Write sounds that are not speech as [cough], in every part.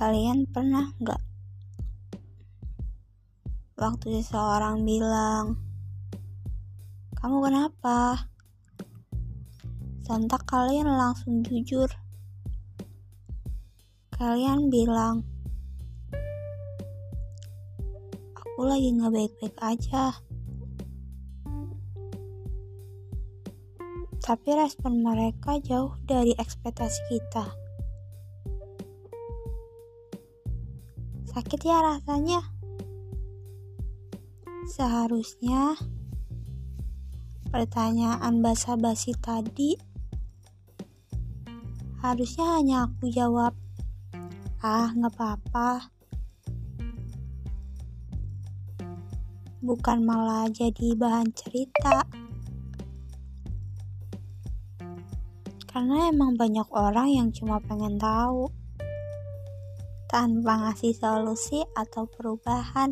Kalian pernah nggak waktu seseorang bilang, "Kamu kenapa?" Sontak kalian langsung jujur. Kalian bilang, "Aku lagi nggak baik-baik aja." Tapi respon mereka jauh dari ekspektasi kita. Sakit ya rasanya. Seharusnya pertanyaan basa-basi tadi harusnya hanya aku jawab, ah nggak apa-apa. Bukan malah jadi bahan cerita. Karena emang banyak orang yang cuma pengen tahu tanpa ngasih solusi atau perubahan.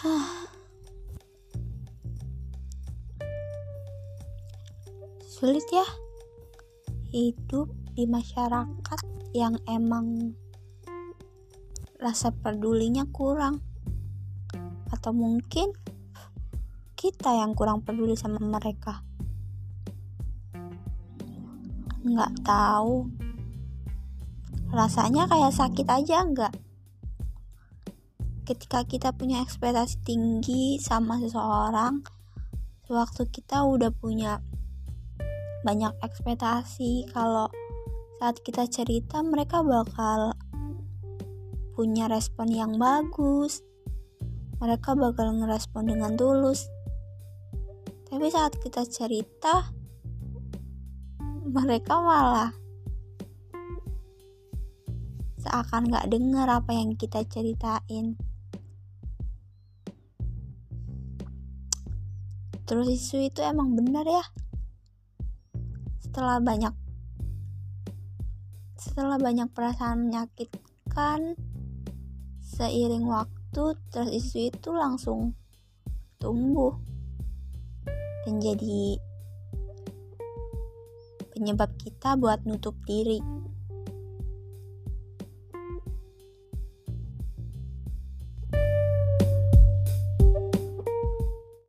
[sighs] Sulit ya hidup di masyarakat yang emang rasa pedulinya kurang. Atau mungkin kita yang kurang peduli sama mereka. Nggak tahu rasanya kayak sakit aja enggak. Ketika kita punya ekspektasi tinggi sama seseorang sewaktu kita udah punya banyak ekspektasi kalau saat kita cerita mereka bakal punya respon yang bagus. Mereka bakal ngerespon dengan tulus. Tapi saat kita cerita mereka malah seakan gak dengar apa yang kita ceritain. Terus isu itu emang benar ya. Setelah banyak setelah banyak perasaan menyakitkan seiring waktu terus isu itu langsung tumbuh dan jadi penyebab kita buat nutup diri.